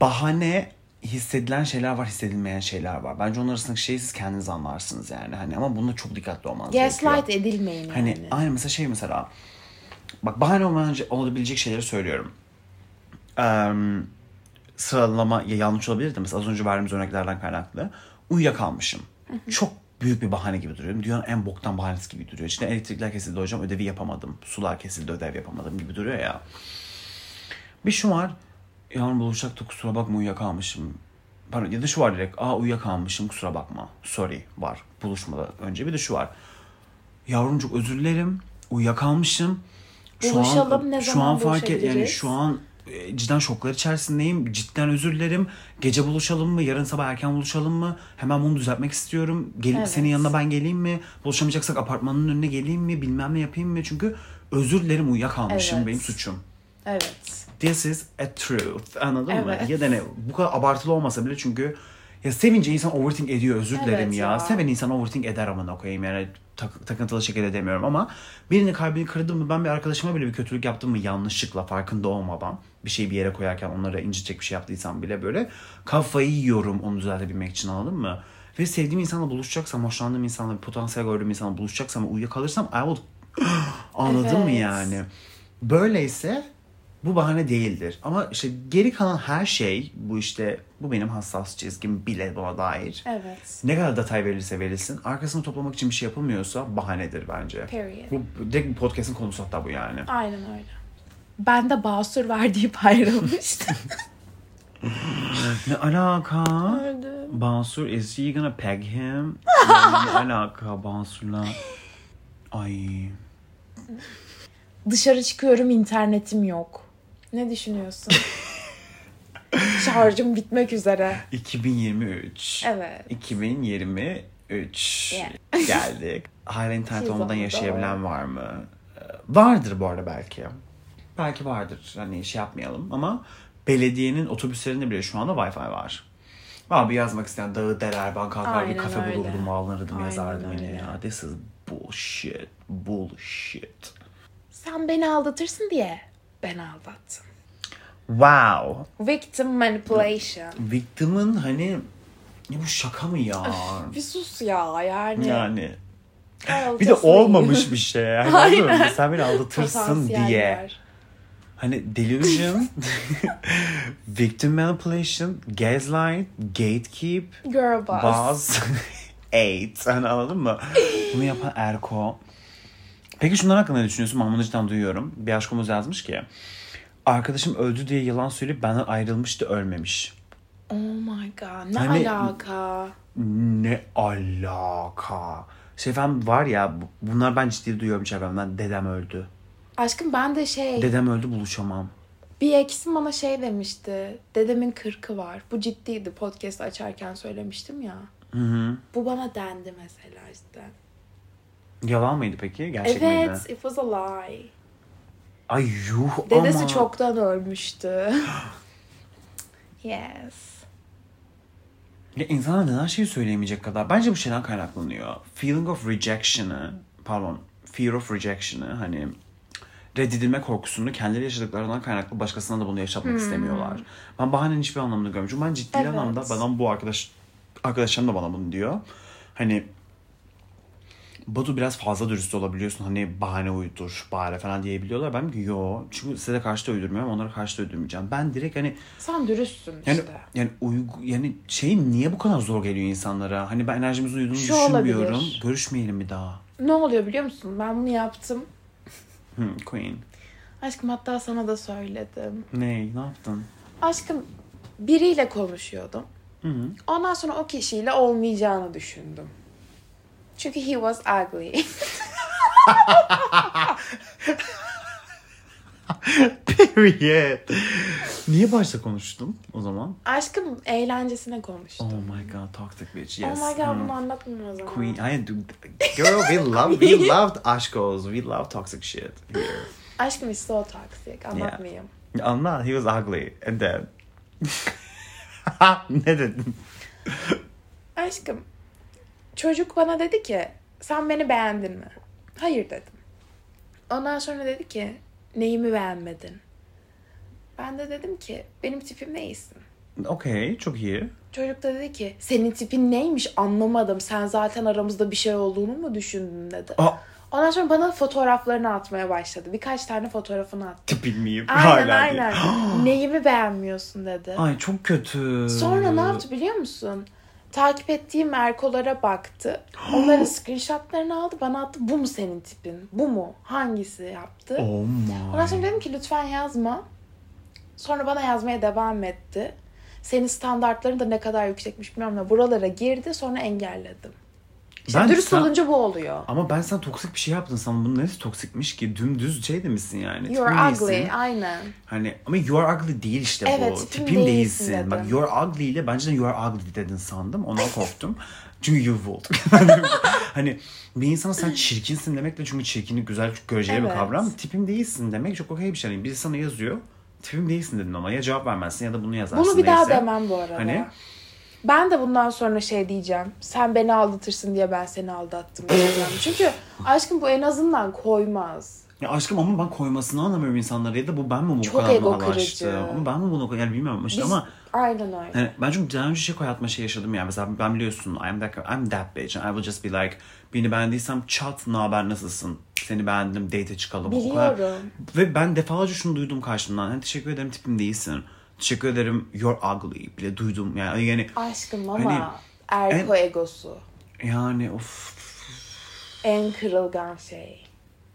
bahane hissedilen şeyler var, hissedilmeyen şeyler var. Bence onun arasındaki şeyi siz kendiniz anlarsınız yani. Hani ama bunda çok dikkatli olmanız gerekiyor. Gaslight edilmeyin Hani yani. aynı mesela şey mesela bak bahane olabilecek şeyleri söylüyorum. Eee sıralama ya yanlış olabilir de mesela az önce verdiğimiz örneklerden kaynaklı. Uyuyakalmışım. Çok büyük bir bahane gibi duruyor. Dünyanın en boktan bahanesi gibi duruyor. İşte elektrikler kesildi hocam ödevi yapamadım. Sular kesildi ödev yapamadım gibi duruyor ya. Bir şu var. Yarın buluşacaktık kusura bakma uyuyakalmışım. Pardon, ya da şu var direkt. Aa uyuyakalmışım kusura bakma. Sorry var buluşmadan önce. Bir de şu var. Yavrum çok özür dilerim. Uyuyakalmışım. Şu Buluşalım, an, ne şu zaman an fark et yani şu an e, cidden şoklar içerisindeyim. Cidden özür dilerim. Gece buluşalım mı? Yarın sabah erken buluşalım mı? Hemen bunu düzeltmek istiyorum. Gelip Evet. senin yanına ben geleyim mi? Buluşamayacaksak apartmanın önüne geleyim mi? Bilmem ne yapayım mı? Çünkü özür dilerim uyuyakalmışım. Evet. Benim suçum. Evet. This is a truth. Anladın mı? Evet. Ya da ne bu kadar abartılı olmasa bile çünkü ya sevince insan overthink ediyor özür Evet dilerim ya. ya. Seven insan overthink eder amına koyayım yani tak- takıntılı şekilde demiyorum ama birinin kalbini kırdım mı ben bir arkadaşıma bile bir kötülük yaptım mı yanlışlıkla farkında olmadan bir şeyi bir yere koyarken onlara incitecek bir şey yaptıysam bile böyle kafayı yiyorum onu düzeltebilmek için anladın mı? Ve sevdiğim insanla buluşacaksam, hoşlandığım insanla, bir potansiyel gördüğüm insanla buluşacaksam uyuyakalırsam I will *gasps* Anladın mı Evet. yani? Böyleyse bu bahane değildir. Ama işte geri kalan her şey bu işte bu benim hassas çizgim bile buna dair. Evet. Ne kadar detay verirse verilsin arkasını toplamak için bir şey yapılmıyorsa bahanedir bence. Period. Bu direkt podcast'in konusu hatta bu yani. Aynen öyle. Ben de basur ver deyip ayrılmıştım. *laughs* *laughs* Ne alaka? Öldüm. Bansur is he gonna peg him? Ne *laughs* alaka Bansur'la? Ay. Dışarı çıkıyorum internetim yok. Ne düşünüyorsun? *laughs* Şarjım bitmek üzere. 2023. Evet. 2023 Yeah. *laughs* geldik. Hala internet olmadan yaşayabilen var mı? Ee, Vardır bu arada belki. Belki vardır. Hani şey yapmayalım ama belediyenin otobüslerinde bile şu anda Wi-Fi var. Abi yazmak isteyen dağı deler, ben kalkar bir kafe öyle. bulurdum, alırdım, Aynen yazardım yine öyle. ya. This is bullshit, bullshit. Sen beni aldatırsın diye ben aldattım. Wow. Victim manipulation. Victim'ın hani ya bu şaka mı ya? Bir sus ya yani. yani. Bir de olmamış bir şey. Yani *laughs* Aynen. Sen beni aldatırsın diye. var. Hani delusion, *laughs* victim manipulation, gaslight, gatekeep, Girl boss. buzz, *laughs* eight. Hani anladın mı? Bunu yapan Erko. Peki şunlar hakkında ne düşünüyorsun? Ben bunu cidden duyuyorum. Bir aşkımız yazmış ki. Arkadaşım öldü diye yalan söyleyip benden ayrılmıştı ölmemiş. Oh my god. Ne Hani- alaka? Ne alaka? Falan var ya bu- bunlar ben ciddi duyuyorum çevremden. Dedem öldü. Aşkım ben de şey Dedem öldü buluşamam. bir eksim bana şey demişti. Dedemin kırkı var. Bu ciddiydi. Podcast açarken söylemiştim ya. Hı hı. Bu bana dendi mesela işte. Yalan mıydı peki? Gerçek evet, miydi? it was a lie. Ay yuh Dedesi ama. çoktan ölmüştü. *gasps* yes. Ya insanlar neden şeyi söyleyemeyecek kadar? Bence bu şeyden kaynaklanıyor. Feeling of rejection'ı, pardon, fear of rejection'ı hani reddedilme korkusunu kendileri yaşadıklarından kaynaklı başkasına da bunu yaşatmak istemiyorlar. Ben bahanenin hiçbir anlamını görmüyorum. Çünkü ben ciddi Hmm. Evet. anlamda bana bu arkadaş arkadaşlarım da bana bunu diyor. Hani Batu biraz fazla dürüst olabiliyorsun. Hani bahane uydur, bahane falan diyebiliyorlar. Ben diyorum yo. Çünkü size karşı da uydurmuyorum, onlara karşı da uydurmayacağım. Ben direkt hani Sen dürüstsün yani işte. yani uygu yani şey niye bu kadar zor geliyor insanlara? Hani ben enerjimizin uyduğunu Şu düşünmüyorum. olabilir. Görüşmeyelim bir daha. Ne oluyor biliyor musun? Ben bunu yaptım. Queen. Aşkım hatta sana da söyledim. Ne? Ne yaptın? Aşkım biriyle konuşuyordum. Hı hı. Ondan sonra o kişiyle olmayacağını düşündüm. Çünkü he was ugly. Period. Niye başta konuştun o zaman? Aşkım eğlencesine konuştum. Oh my god, toxic bitch. Yes. Oh my god Hmm. bunu anlatmayayım o zaman. Queen. I do. Girl, we love, we *laughs* loved aşkos. We love toxic shit here. Aşkım is so toxic. Anlatmayayım. I'm not. He was ugly. And then. *laughs* ne dedin? Aşkım çocuk bana dedi ki sen beni beğendin mi? Hayır dedim. Ondan sonra dedi ki neyimi beğenmedin? Ben de dedim ki benim tipim neysin? Okey, çok iyi. Çocuk da dedi ki senin tipin neymiş anlamadım. Sen zaten aramızda bir şey olduğunu mu düşündün dedi. Aa, Ondan sonra bana fotoğraflarını atmaya başladı. Birkaç tane fotoğrafını attı. tipin miyim? Aynen Hala aynen. *gasps* Neyimi beğenmiyorsun dedi. Ay çok kötü. Sonra ne yaptı biliyor musun? Takip ettiğim Erkolara baktı. Onların *gasps* screenshotlarını aldı bana attı. Bu mu senin tipin? Bu mu? Hangisi yaptı? Oh Ondan sonra my. dedim ki lütfen yazma. Sonra bana yazmaya devam etti. Senin standartların da ne kadar yüksekmiş bilmiyorum ama buralara girdi sonra engelledim. İşte Ben dürüst sen- olunca bu oluyor. Ama ben sana toksik bir şey yaptım. Sana bunun neresi toksikmiş ki? Dümdüz şey demişsin yani. You're Tipin ugly. değilsin. Aynen. Hani ama you are ugly değil işte Evet, bu. tipim Tipim değilsin değilsin. dedim. Bak you are ugly ile bence de you are ugly dedin sandım. Ondan korktum. *laughs* çünkü you would. *laughs* hani bir insana sen çirkinsin demekle çünkü çirkinlik güzel göreceli bir Evet. kavram. Tipim değilsin demek çok okey bir şey. Yani biri sana yazıyor. Tipim değilsin dedin ama ya cevap vermezsin ya da bunu yazarsın. Bunu bir daha neyse. demem bu arada. Hani? Ben de bundan sonra şey diyeceğim. Sen beni aldatırsın diye ben seni aldattım diyeceğim. *laughs* Çünkü aşkım bu en azından koymaz. Ya aşkım ama ben koymasını anlamıyorum insanlara ya da bu ben mi bu Çok kadar ego kırıcı. Ama ben mi bunu yani bilmiyorum işte Biz... ama Aynen öyle. Yani ben çünkü daha önce şey hayatımda şey yaşadım ya. Mesela ben biliyorsun I'm that, I'm that bitch. And I will just be like beni beğendiysem çat ne haber nasılsın? Seni beğendim date çıkalım. Biliyorum. Ve ben defalarca şunu duydum karşımdan. Hani teşekkür ederim tipim değilsin. Teşekkür ederim you're ugly bile duydum. Yani yani Aşkım ama Hani erko egosu. yani of En kırılgan şey.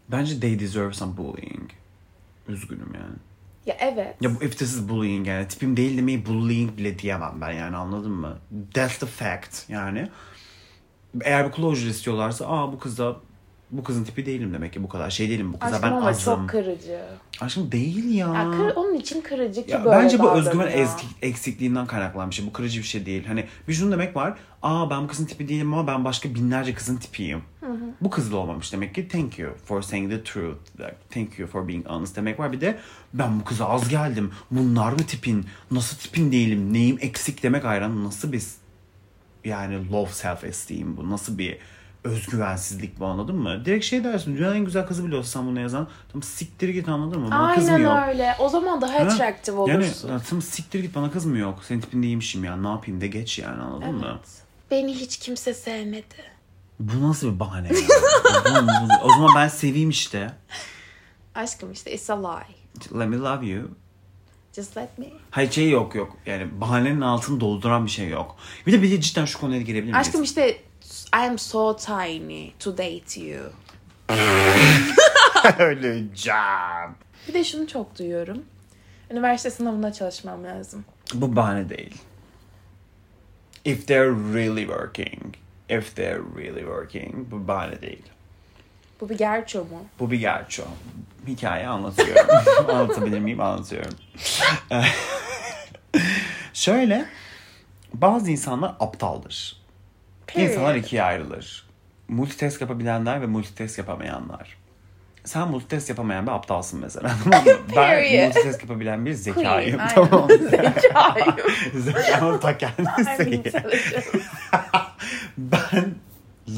bence they deserve some bullying. Üzgünüm yani. Ya evet. Ya bu if this is bullying yani tipim değil demeyi bullying bile diyemem ben yani anladın mı? That's the fact yani. Eğer bir closure istiyorlarsa aa bu kız da bu kızın tipi değilim demek ki bu kadar şey değilim bu kıza Aşkım ben ama azım. çok kırıcı. Aşkım değil ya. Ya kır, onun için kırıcı ki Ya böyle bence bu özgüven ezki- eksikliğinden kaynaklanan bir şey. Bu kırıcı bir şey değil. Hani bir şunu demek var. Aa ben bu kızın tipi değilim ama ben başka binlerce kızın tipiyim. Bu kızla olmamış demek ki thank you for saying the truth. Like, thank you for being honest demek var. Bir de ben bu kıza az geldim. Bunlar mı tipin? Nasıl tipin değilim? Neyim eksik demek ayrı. Nasıl bir yani low self esteem bu? Nasıl bir özgüvensizlik bu anladın mı? Direkt şey dersin. Dünyanın en güzel kızı bile olsa sen bunu yazan. Tam siktir git anladın mı? Bana kız mı yok? Aynen öyle. O zaman daha Ha? attractive Yani olursun. ya, tam siktir git bana kız mı yok? Senin tipin değilmişim ya. Ne yapayım de geç yani anladın mı? Evet. Beni hiç kimse sevmedi. Bu nasıl bir bahane ya? O zaman ben seveyim işte. Aşkım işte it's a lie. Let me love you. Just let me. Hayır şey yok yok. Yani bahanenin altını dolduran bir şey yok. Bir de bir de cidden şu konuya girebilir miyiz? Aşkım işte I am so tiny to date you. *laughs* Öleceğim. Bir de şunu çok duyuyorum. Üniversite sınavına çalışmam lazım. Bu bahane değil. If they're really working. If they're really working. Bu bahane değil. Bu bir gerço mu? Bu bir gerço. Hikaye anlatıyorum. *laughs* Anlatabilir miyim? Anlatıyorum. Şöyle. Bazı insanlar aptaldır. Period. İnsanlar ikiye ayrılır. Multitask yapabilenler ve multitask yapamayanlar. Sen multitask yapamayan bir aptalsın mesela. *laughs* Tamam mı? ben multitask yapabilen bir zekayım. Queen, Tamam mı? *laughs* Zekayım. *laughs* Zekamın ta kendisi. ben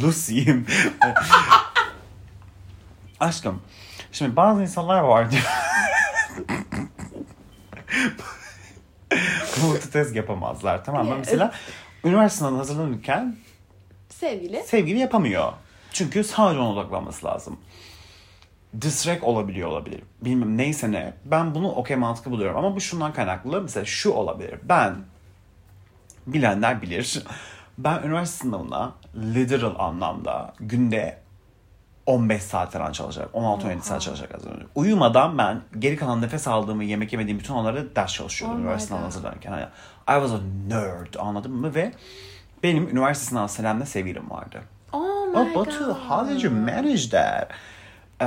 Lucy'yim. Aşkım. Şimdi bazı insanlar vardır. Multitask yapamazlar tamam mı? Mesela üniversite sınavına hazırlanırken Sevgili. sevgili yapamıyor. Çünkü sadece ona odaklanması lazım. Distract olabiliyor olabilir. Bilmem neyse ne. Ben bunu okey mantıklı buluyorum. Ama bu şundan kaynaklı. Mesela şu olabilir. Ben bilenler bilir. Ben üniversite sınavına literal anlamda günde 15 saat falan çalışarak, 16-17 saat çalışarak hazırlanıyorum. Uyumadan ben geri kalan nefes aldığımı, yemek yemediğim bütün onları ders çalışıyordum Oh my üniversite sınavına God. hazırlanırken. Hani I was a nerd anladın mı? Ve benim üniversite sınav senemde sevgilim vardı. Oh my Oh Batu, god. how did you manage that? Ee,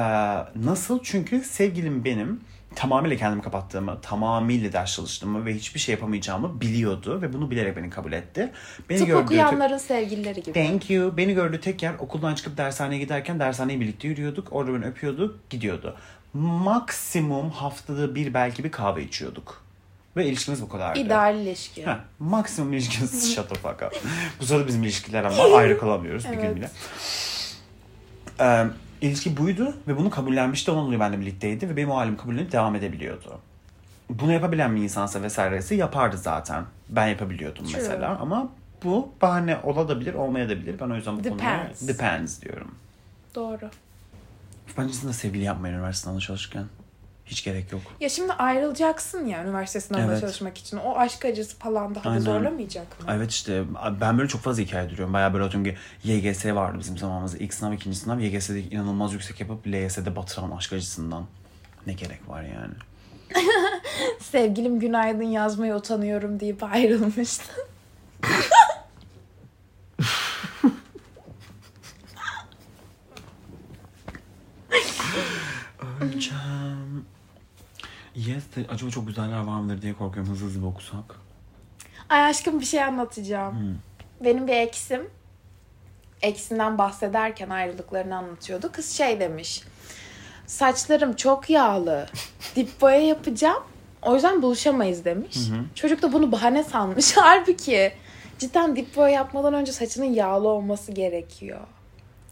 nasıl? Çünkü sevgilim benim tamamıyla kendimi kapattığımı, tamamıyla ders çalıştığımı ve hiçbir şey yapamayacağımı biliyordu ve bunu bilerek beni kabul etti. Beni Tıp gördüğü okuyanların sevgilileri gibi. Thank you. Beni gördüğü tek yer okuldan çıkıp dershaneye giderken dershaneye birlikte yürüyorduk. Orada beni öpüyordu, gidiyordu. Maksimum haftada bir belki bir kahve içiyorduk. Ve ilişkimiz bu kadardı. İdeal ilişki. Heh, maksimum ilişkimiz *laughs* shut the fuck up. Bu sırada bizim ilişkiler ama ayrı kalamıyoruz bir gün Evet. bile. Ee, ilişki buydu ve bunu kabullenmişti. Ondan dolayı benimle birlikteydi ve benim o halimi kabullenip devam edebiliyordu. Bunu yapabilen bir insansa vesairesi yapardı zaten. Ben yapabiliyordum True. mesela ama bu bahane olabilir, olmayabilir. Ben o yüzden bu konuya Depends. depends diyorum. Doğru. Bence siz de sevgili yapmayın üniversite sınavında çalışırken. Hiç gerek yok. Ya şimdi ayrılacaksın ya üniversite sınavına evet. çalışmak için. O aşk acısı falan daha Aynen. da zorlamayacak mı? Evet işte ben böyle çok fazla hikaye duruyorum. Bayağı böyle atıyorum ki YGS vardı bizim zamanımızda. İlk sınav, ikinci sınav. YGS'de inanılmaz yüksek yapıp LYS'de batıran aşk acısından. Ne gerek var yani? *laughs* Sevgilim günaydın yazmaya utanıyorum deyip ayrılmıştı. *laughs* Öleceğim. Yes de acaba çok güzeller var mıdır diye korkuyorum hızlı hızlı bir okusak. Ay aşkım bir şey anlatacağım. Benim bir eksim eksinden bahsederken ayrılıklarını anlatıyordu. Kız şey demiş. Saçlarım çok yağlı. *laughs* Dip boya yapacağım. O yüzden buluşamayız demiş. Çocuk da bunu bahane sanmış. *laughs* Halbuki cidden dip boya yapmadan önce saçının yağlı olması gerekiyor.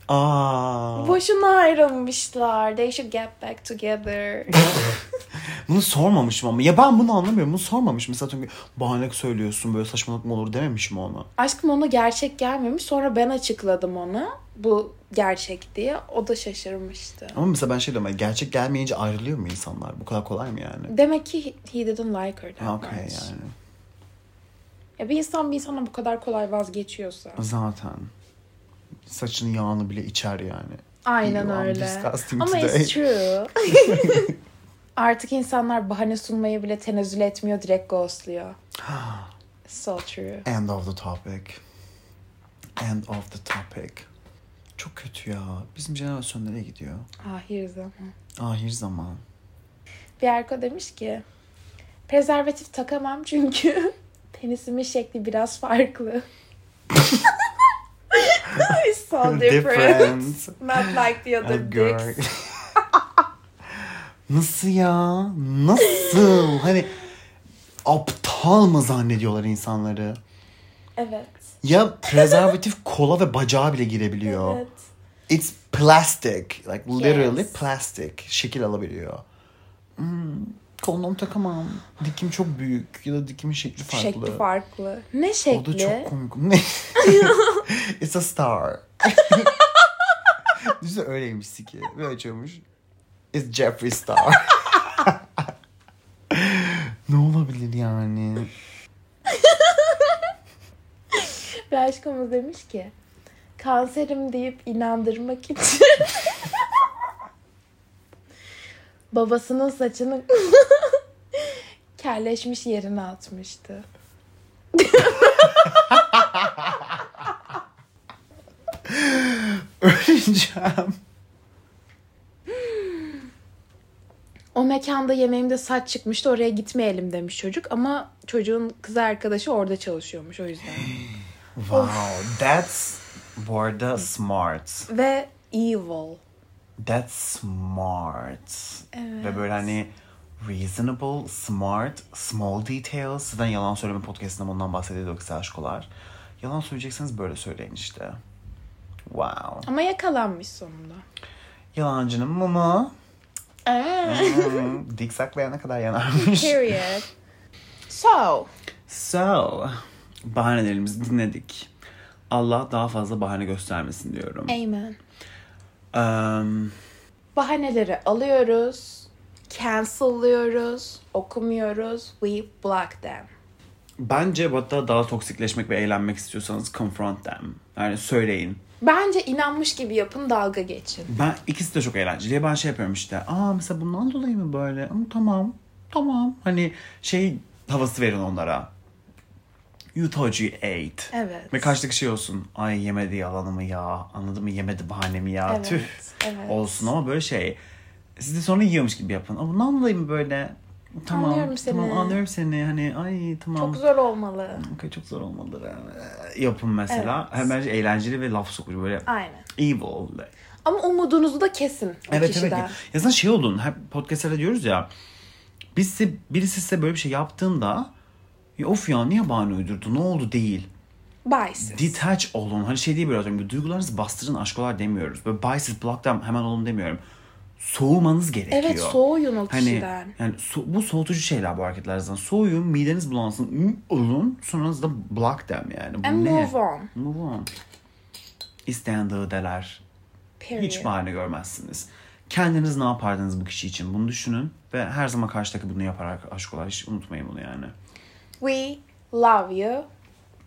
Aa. Boşuna ayrılmışlar. They should get back together. *laughs* Bunu sormamışım ama. Ya ben bunu anlamıyorum. Bunu sormamışım. Mesela çünkü bahane söylüyorsun böyle saçmalık mı olur dememişim ona. Aşkım ona gerçek gelmemiş. Sonra ben açıkladım ona. Bu gerçek diye. O da şaşırmıştı. Ama mesela ben şey diyorum. yani Gerçek gelmeyince ayrılıyor mu insanlar? Bu kadar kolay mı yani? Demek ki he, didn't like her Ha, Okey much. yani. Ya bir insan bir insana bu kadar kolay vazgeçiyorsa. Zaten. Saçının yağını bile içer yani. Aynen You öyle. Ama it's true. *laughs* Artık insanlar bahane sunmayı bile tenezzül etmiyor. Direkt ghostluyor. *gasps* so true. End of the topic. End of the topic. Çok kötü ya. Bizim jenerasyon nereye gidiyor? Ahir zaman. Ahir zaman. Bir arka demiş ki prezervatif takamam çünkü *laughs* penisimin şekli biraz farklı. *laughs* *laughs* It's so different. Not like the other Girl. dicks. *laughs* Nasıl ya? Nasıl? hani aptal mı zannediyorlar insanları? Evet. Ya prezervatif *laughs* kola ve bacağa bile girebiliyor. Evet. It's plastic. Like literally Yes. plastic. Şekil alabiliyor. Hmm, kondom takamam. Dikim çok büyük ya da dikimin şekli farklı. Şekli farklı. Ne O şekli? da çok komik. Ne? *laughs* It's a star. *laughs* Düşünsene öyleymiş ki. Böyle açıyormuş. It's Jeffree Star. *laughs* ne olabilir yani? Bir aşkımız demiş ki kanserim deyip inandırmak için babasının saçını kelleşmiş yerine atmıştı. *laughs* Öleceğim. O mekanda yemeğimde saç çıkmıştı oraya gitmeyelim demiş çocuk ama çocuğun kız arkadaşı orada çalışıyormuş o yüzden. *gasps* Wow, that's bu arada smart. Ve evil. That's smart. Evet. Ve böyle hani reasonable, smart, small details. Sizden yalan söyleme podcastında bundan bahsediyorduk size aşkolar. Yalan söyleyecekseniz böyle söyleyin işte. Wow. Ama yakalanmış sonunda. Yalancının mumu. Hmm, dik saklayana kadar yanarmış. Period. So, So, bahanelerimizi dinledik. Allah daha fazla bahane göstermesin diyorum. amen. Um, Bahaneleri alıyoruz, cancel'lıyoruz, okumuyoruz, we block them. bence hatta daha toksikleşmek ve eğlenmek istiyorsanız confront them. Yani söyleyin. Bence inanmış gibi yapın, dalga geçin. Ben ikisi de çok eğlenceli. Ben şey yapıyorum işte. Aa mesela bundan dolayı mı böyle? Ama tamam. Tamam. Hani şey havası verin onlara. You told you ate. Evet. Ve karşıdaki şey olsun. Ay yemedi yalanımı ya. Anladın mı? Yemedi bahanemi ya. Evet, Tüh. evet. Olsun ama böyle şey. Siz de sonra yiyormuş gibi yapın. Ama bundan dolayı mı böyle? Tamam. Anlıyorum seni. Tamam anlıyorum seni. Hani ay tamam. Çok zor olmalı. Okey, çok zor olmalı. Yapın mesela. Evet. Hem bence eğlenceli ve laf sokucu böyle. Aynen. Evil. Ama umudunuzu da kesin o Evet kişiden. evet. Ya şey olun. Hep podcastlerde diyoruz ya. Size, birisi size böyle bir şey yaptığında ya of ya niye bahane uydurdu ne oldu değil. Biases. Detach olun. Hani şey diye biraz duygularınızı bastırın aşkolar demiyoruz. Böyle biases block them hemen olun demiyorum. Soğumanız gerekiyor. Evet soğuyun o Hani kişiden. yani so- bu soğutucu şeyler bu hareketler zaten. Soğuyun, mideniz bulansın, olun. Sonra da block them yani. Bu And ne? move on. Move on. İsteyen deler. Period. Hiç bahane görmezsiniz. Kendiniz ne yapardınız bu kişi için bunu düşünün. Ve her zaman karşıdaki bunu yaparak aşkolar. Hiç unutmayın bunu yani. We love you.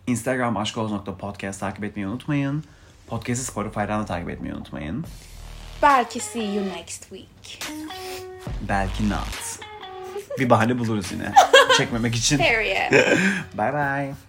Instagram aşkoz.podcast takip etmeyi unutmayın. Podcast'ı Spotify'dan da takip etmeyi unutmayın. Belki see you next week. Belki not. Bir bahane buluruz yine. *laughs* Çekmemek için. Period. Bye bye.